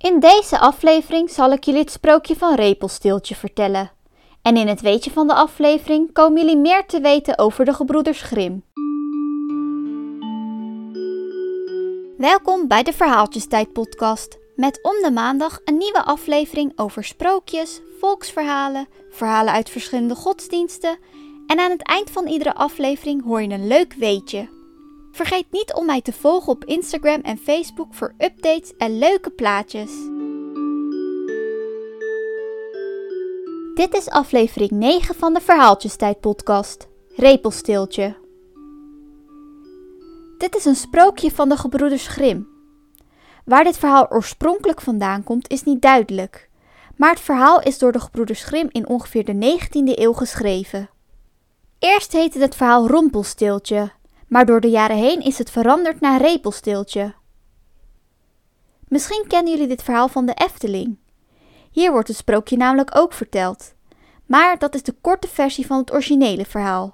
In deze aflevering zal ik jullie het sprookje van Repelsteeltje vertellen. En in het weetje van de aflevering komen jullie meer te weten over de gebroeders Grim. Welkom bij de Verhaaltjestijd podcast. Met om de maandag een nieuwe aflevering over sprookjes, volksverhalen, verhalen uit verschillende godsdiensten. En aan het eind van iedere aflevering hoor je een leuk weetje. Vergeet niet om mij te volgen op Instagram en Facebook voor updates en leuke plaatjes. Dit is aflevering 9 van de Verhaaltjestijd podcast. Repelsteeltje. Dit is een sprookje van de gebroeders Grim. Waar dit verhaal oorspronkelijk vandaan komt is niet duidelijk, maar het verhaal is door de gebroeders Grim in ongeveer de 19e eeuw geschreven. Eerst heette het verhaal Rompelsteeltje, maar door de jaren heen is het veranderd naar Repelsteeltje. Misschien kennen jullie dit verhaal van de Efteling. Hier wordt het sprookje namelijk ook verteld, maar dat is de korte versie van het originele verhaal.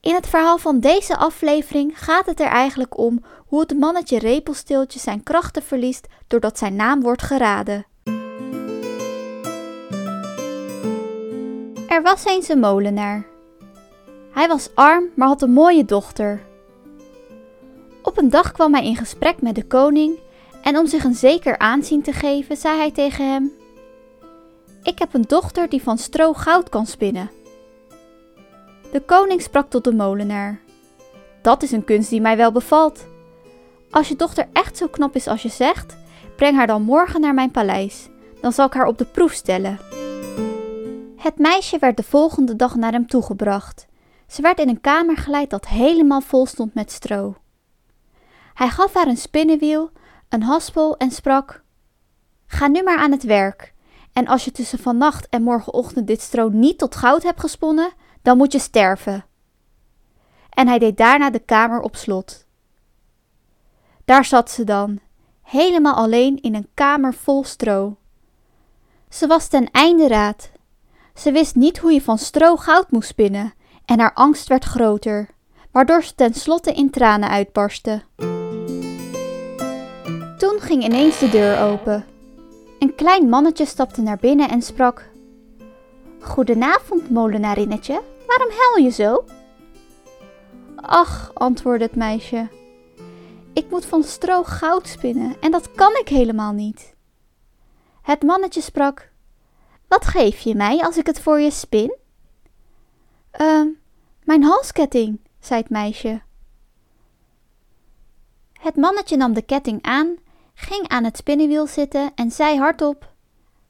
In het verhaal van deze aflevering gaat het er eigenlijk om hoe het mannetje Repelsteeltje zijn krachten verliest doordat zijn naam wordt geraden. Er was eens een molenaar. Hij was arm, maar had een mooie dochter. Op een dag kwam hij in gesprek met de koning en om zich een zeker aanzien te geven, zei hij tegen hem: Ik heb een dochter die van stro goud kan spinnen. De koning sprak tot de molenaar: Dat is een kunst die mij wel bevalt. Als je dochter echt zo knap is als je zegt, breng haar dan morgen naar mijn paleis. Dan zal ik haar op de proef stellen. Het meisje werd de volgende dag naar hem toegebracht. Ze werd in een kamer geleid dat helemaal vol stond met stro. Hij gaf haar een spinnenwiel, een haspel en sprak: Ga nu maar aan het werk. En als je tussen vannacht en morgenochtend dit stro niet tot goud hebt gesponnen, dan moet je sterven. En hij deed daarna de kamer op slot. Daar zat ze dan, helemaal alleen in een kamer vol stro. Ze was ten einde raad. Ze wist niet hoe je van stro goud moest spinnen en haar angst werd groter, waardoor ze tenslotte in tranen uitbarstte. Toen ging ineens de deur open. Een klein mannetje stapte naar binnen en sprak: Goedenavond, molenarinnetje, waarom huil je zo? Ach, antwoordde het meisje, ik moet van stro goud spinnen en dat kan ik helemaal niet. Het mannetje sprak: Wat geef je mij als ik het voor je spin? Ehm, mijn halsketting, zei het meisje. Het mannetje nam de ketting aan, ging aan het spinnenwiel zitten en zei hardop: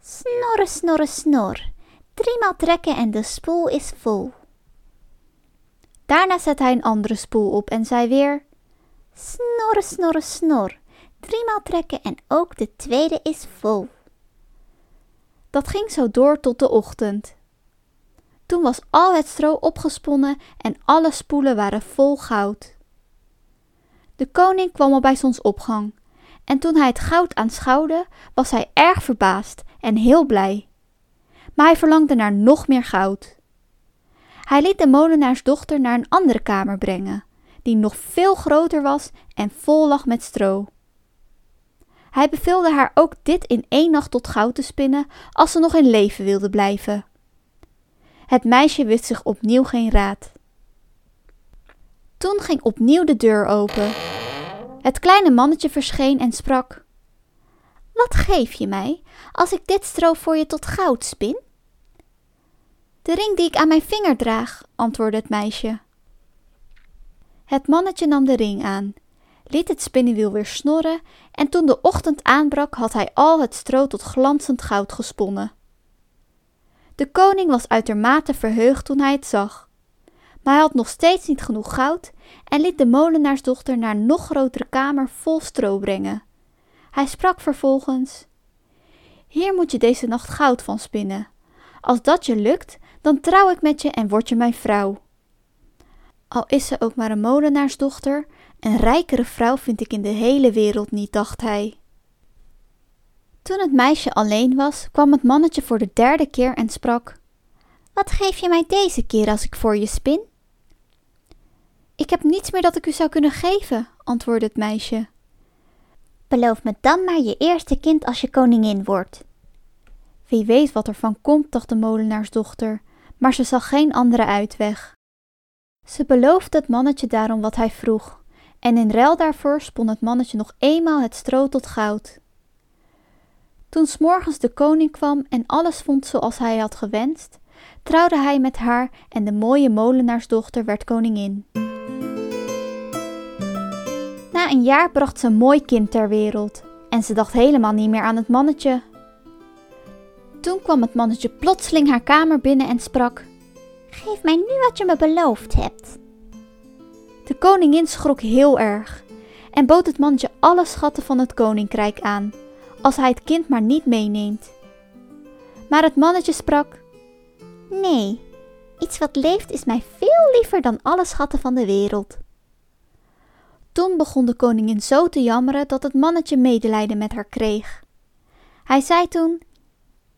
Snorre, snorre, snor. Driemaal trekken en de spoel is vol. Daarna zette hij een andere spoel op en zei weer: Snorre, snorre, snor. Driemaal trekken en ook de tweede is vol. Dat ging zo door tot de ochtend. Toen was al het stro opgesponnen en alle spoelen waren vol goud. De koning kwam al bij zonsopgang en toen hij het goud aanschouwde, was hij erg verbaasd en heel blij. Maar hij verlangde naar nog meer goud. Hij liet de molenaarsdochter naar een andere kamer brengen, die nog veel groter was en vol lag met stro. Hij beveelde haar ook dit in één nacht tot goud te spinnen als ze nog in leven wilde blijven. Het meisje wist zich opnieuw geen raad. Toen ging opnieuw de deur open. Het kleine mannetje verscheen en sprak: Wat geef je mij als ik dit stro voor je tot goud spin? De ring die ik aan mijn vinger draag, antwoordde het meisje. Het mannetje nam de ring aan, liet het spinnenwiel weer snorren en toen de ochtend aanbrak had hij al het stro tot glanzend goud gesponnen. De koning was uitermate verheugd toen hij het zag. Maar hij had nog steeds niet genoeg goud en liet de molenaarsdochter naar een nog grotere kamer vol stro brengen. Hij sprak vervolgens: Hier moet je deze nacht goud van spinnen. Als dat je lukt, dan trouw ik met je en word je mijn vrouw. Al is ze ook maar een molenaarsdochter, een rijkere vrouw vind ik in de hele wereld niet, dacht hij. Toen het meisje alleen was, kwam het mannetje voor de derde keer en sprak: Wat geef je mij deze keer als ik voor je spin? Ik heb niets meer dat ik u zou kunnen geven, antwoordde het meisje. Beloof me dan maar je eerste kind als je koningin wordt. Wie weet wat er van komt, dacht de molenaarsdochter, maar ze zag geen andere uitweg. Ze beloofde het mannetje daarom wat hij vroeg, en in ruil daarvoor spon het mannetje nog eenmaal het stro tot goud. Toen s'morgens de koning kwam en alles vond zoals hij had gewenst, trouwde hij met haar en de mooie molenaarsdochter werd koningin. Na een jaar bracht ze een mooi kind ter wereld en ze dacht helemaal niet meer aan het mannetje. Toen kwam het mannetje plotseling haar kamer binnen en sprak: Geef mij nu wat je me beloofd hebt. De koningin schrok heel erg en bood het mannetje alle schatten van het koninkrijk aan, als hij het kind maar niet meeneemt. Maar het mannetje sprak: Nee, iets wat leeft is mij veel liever dan alle schatten van de wereld. Toen begon de koningin zo te jammeren dat het mannetje medelijden met haar kreeg. Hij zei toen: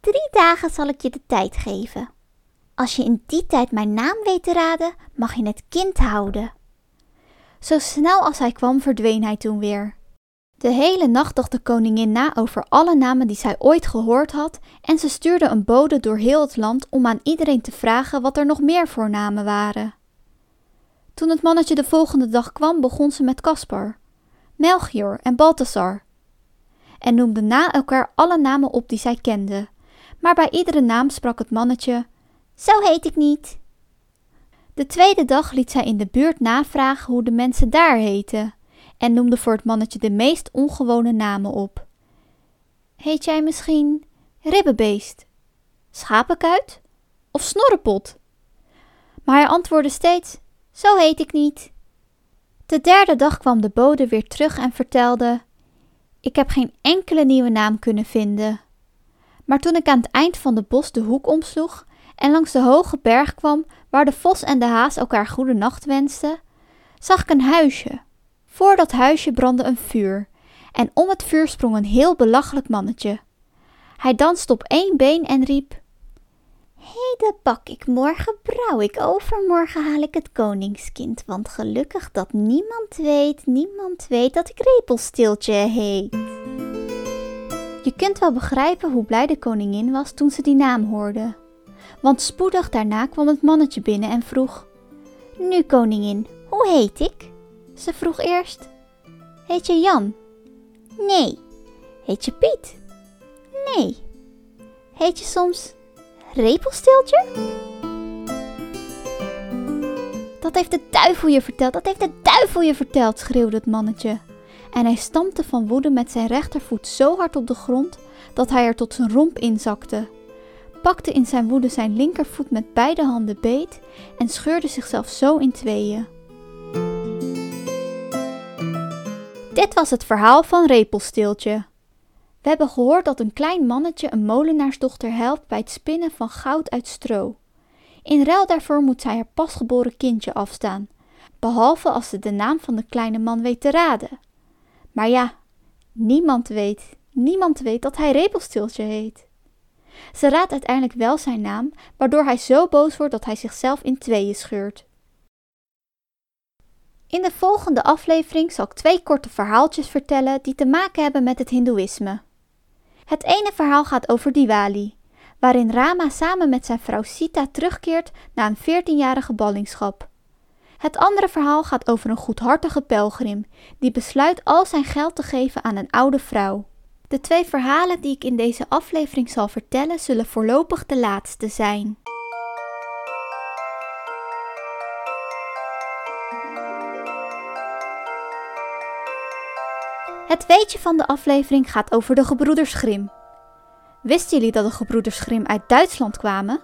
Drie dagen zal ik je de tijd geven. Als je in die tijd mijn naam weet te raden, mag je het kind houden. Zo snel als hij kwam, verdween hij toen weer. De hele nacht dacht de koningin na over alle namen die zij ooit gehoord had, en ze stuurde een bode door heel het land om aan iedereen te vragen wat er nog meer voor namen waren. Toen het mannetje de volgende dag kwam, begon ze met Caspar, Melchior en Balthasar, en noemde na elkaar alle namen op die zij kende. Maar bij iedere naam sprak het mannetje: Zo heet ik niet. De tweede dag liet zij in de buurt navragen hoe de mensen daar heten en noemde voor het mannetje de meest ongewone namen op. Heet jij misschien ribbenbeest, schapenkuit of snorrepot? Maar hij antwoordde steeds: Zo heet ik niet. De derde dag kwam de bode weer terug en vertelde: Ik heb geen enkele nieuwe naam kunnen vinden. Maar toen ik aan het eind van de bos de hoek omsloeg en langs de hoge berg kwam waar de vos en de haas elkaar goede nacht wensten, zag ik een huisje. Voor dat huisje brandde een vuur en om het vuur sprong een heel belachelijk mannetje. Hij danste op één been en riep: Heden bak ik, morgen brouw ik, overmorgen haal ik het koningskind, want gelukkig dat niemand weet, niemand weet dat ik Repelstiltje heet. Je kunt wel begrijpen hoe blij de koningin was toen ze die naam hoorde. Want spoedig daarna kwam het mannetje binnen en vroeg: Nu, koningin, hoe heet ik? Ze vroeg eerst: Heet je Jan? Nee. Heet je Piet? Nee. Heet je soms Repelstiltje? Dat heeft de duivel je verteld, dat heeft de duivel je verteld, schreeuwde het mannetje. En hij stampte van woede met zijn rechtervoet zo hard op de grond dat hij er tot zijn romp inzakte pakte in zijn woede zijn linkervoet met beide handen beet en scheurde zichzelf zo in tweeën. Dit was het verhaal van Repelsteeltje. We hebben gehoord dat een klein mannetje een molenaarsdochter helpt bij het spinnen van goud uit stro. In ruil daarvoor moet zij haar pasgeboren kindje afstaan, behalve als ze de naam van de kleine man weet te raden. Maar ja, niemand weet, niemand weet dat hij Repelsteeltje heet. Ze raadt uiteindelijk wel zijn naam, waardoor hij zo boos wordt dat hij zichzelf in tweeën scheurt. In de volgende aflevering zal ik twee korte verhaaltjes vertellen die te maken hebben met het Hindoeïsme. Het ene verhaal gaat over Diwali, waarin Rama samen met zijn vrouw Sita terugkeert na een 14-jarige ballingschap. Het andere verhaal gaat over een goedhartige pelgrim die besluit al zijn geld te geven aan een oude vrouw. De twee verhalen die ik in deze aflevering zal vertellen zullen voorlopig de laatste zijn. Het weetje van de aflevering gaat over de gebroeders Grim. Wisten jullie dat de gebroeders Grim uit Duitsland kwamen?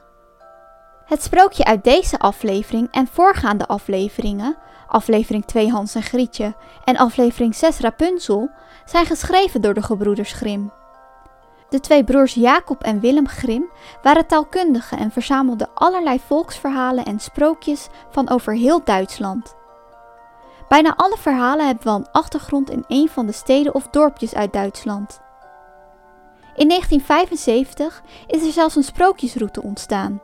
Het sprookje uit deze aflevering en voorgaande afleveringen, aflevering 2 Hans en Grietje en aflevering 6 Rapunzel, zijn geschreven door de gebroeders Grim. De twee broers Jacob en Willem Grim waren taalkundigen en verzamelden allerlei volksverhalen en sprookjes van over heel Duitsland. Bijna alle verhalen hebben wel een achtergrond in een van de steden of dorpjes uit Duitsland. In 1975 is er zelfs een sprookjesroute ontstaan.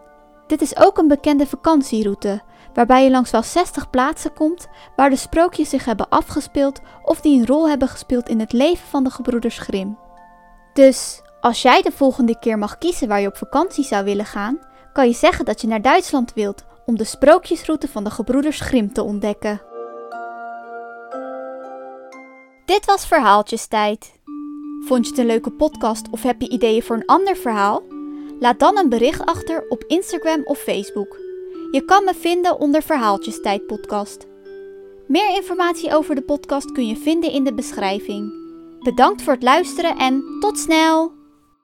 Dit is ook een bekende vakantieroute, waarbij je langs wel 60 plaatsen komt waar de sprookjes zich hebben afgespeeld of die een rol hebben gespeeld in het leven van de gebroeders Grimm. Dus als jij de volgende keer mag kiezen waar je op vakantie zou willen gaan, kan je zeggen dat je naar Duitsland wilt om de sprookjesroute van de gebroeders Grimm te ontdekken. Dit was Verhaaltjestijd. Vond je het een leuke podcast of heb je ideeën voor een ander verhaal? Laat dan een bericht achter op Instagram of Facebook. Je kan me vinden onder Verhaaltjestijd podcast. Meer informatie over de podcast kun je vinden in de beschrijving. Bedankt voor het luisteren en tot snel!